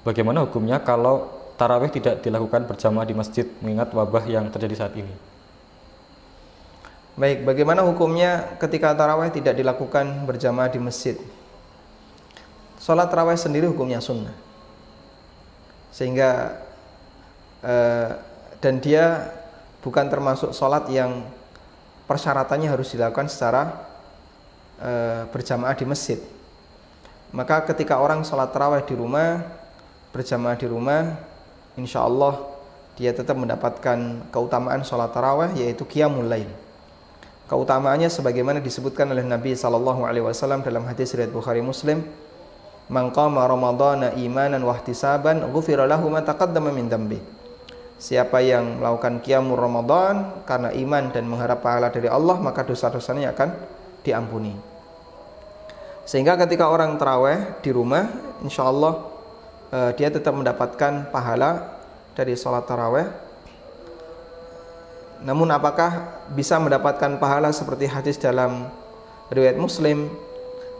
Bagaimana hukumnya kalau tarawih tidak dilakukan berjamaah di masjid mengingat wabah yang terjadi saat ini? Baik, bagaimana hukumnya ketika tarawih tidak dilakukan berjamaah di masjid? Sholat tarawih sendiri hukumnya sunnah. Sehingga eh, dan dia bukan termasuk sholat yang persyaratannya harus dilakukan secara eh, berjamaah di masjid. Maka ketika orang sholat tarawih di rumah, berjamaah di rumah, insya Allah dia tetap mendapatkan keutamaan sholat tarawih yaitu qiyamul lail. Keutamaannya sebagaimana disebutkan oleh Nabi sallallahu alaihi wasallam dalam hadis riwayat Bukhari Muslim man qama ramadhana imanan wa ihtisaban ghufira lahu ma taqaddama min dambi siapa yang melakukan qiyamul ramadan karena iman dan mengharap pahala dari Allah maka dosa-dosanya akan diampuni. Sehingga ketika orang terawih di rumah insyaallah uh, dia tetap mendapatkan pahala dari sholat taraweh namun apakah bisa mendapatkan pahala seperti hadis dalam riwayat Muslim,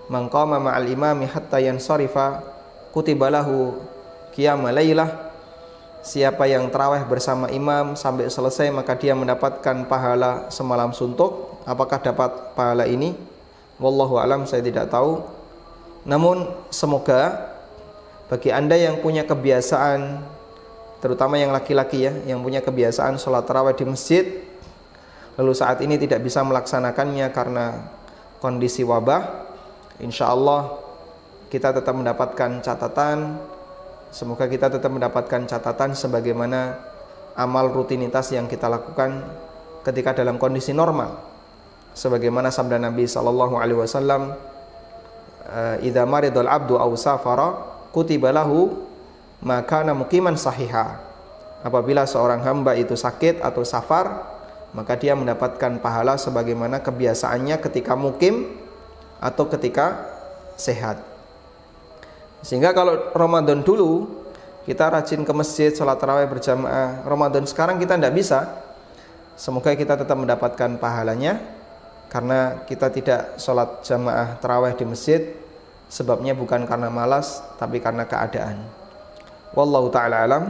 "Man ma'al imami hatta yansarifa kutibalahu qiyamul lailah." Siapa yang terawih bersama imam sampai selesai maka dia mendapatkan pahala semalam suntuk. Apakah dapat pahala ini? Wallahu alam saya tidak tahu. Namun semoga bagi Anda yang punya kebiasaan terutama yang laki-laki ya yang punya kebiasaan sholat tarawih di masjid lalu saat ini tidak bisa melaksanakannya karena kondisi wabah insya Allah kita tetap mendapatkan catatan semoga kita tetap mendapatkan catatan sebagaimana amal rutinitas yang kita lakukan ketika dalam kondisi normal. Sebagaimana sabda Nabi sallallahu alaihi wasallam idza maridul abdu aw safara kutiba lahu maka mukiman sahiha. Apabila seorang hamba itu sakit atau safar, maka dia mendapatkan pahala sebagaimana kebiasaannya ketika mukim atau ketika sehat. Sehingga kalau Ramadan dulu kita rajin ke masjid sholat tarawih berjamaah, Ramadan sekarang kita tidak bisa. Semoga kita tetap mendapatkan pahalanya karena kita tidak sholat jamaah tarawih di masjid sebabnya bukan karena malas tapi karena keadaan. Wallahu taala alam.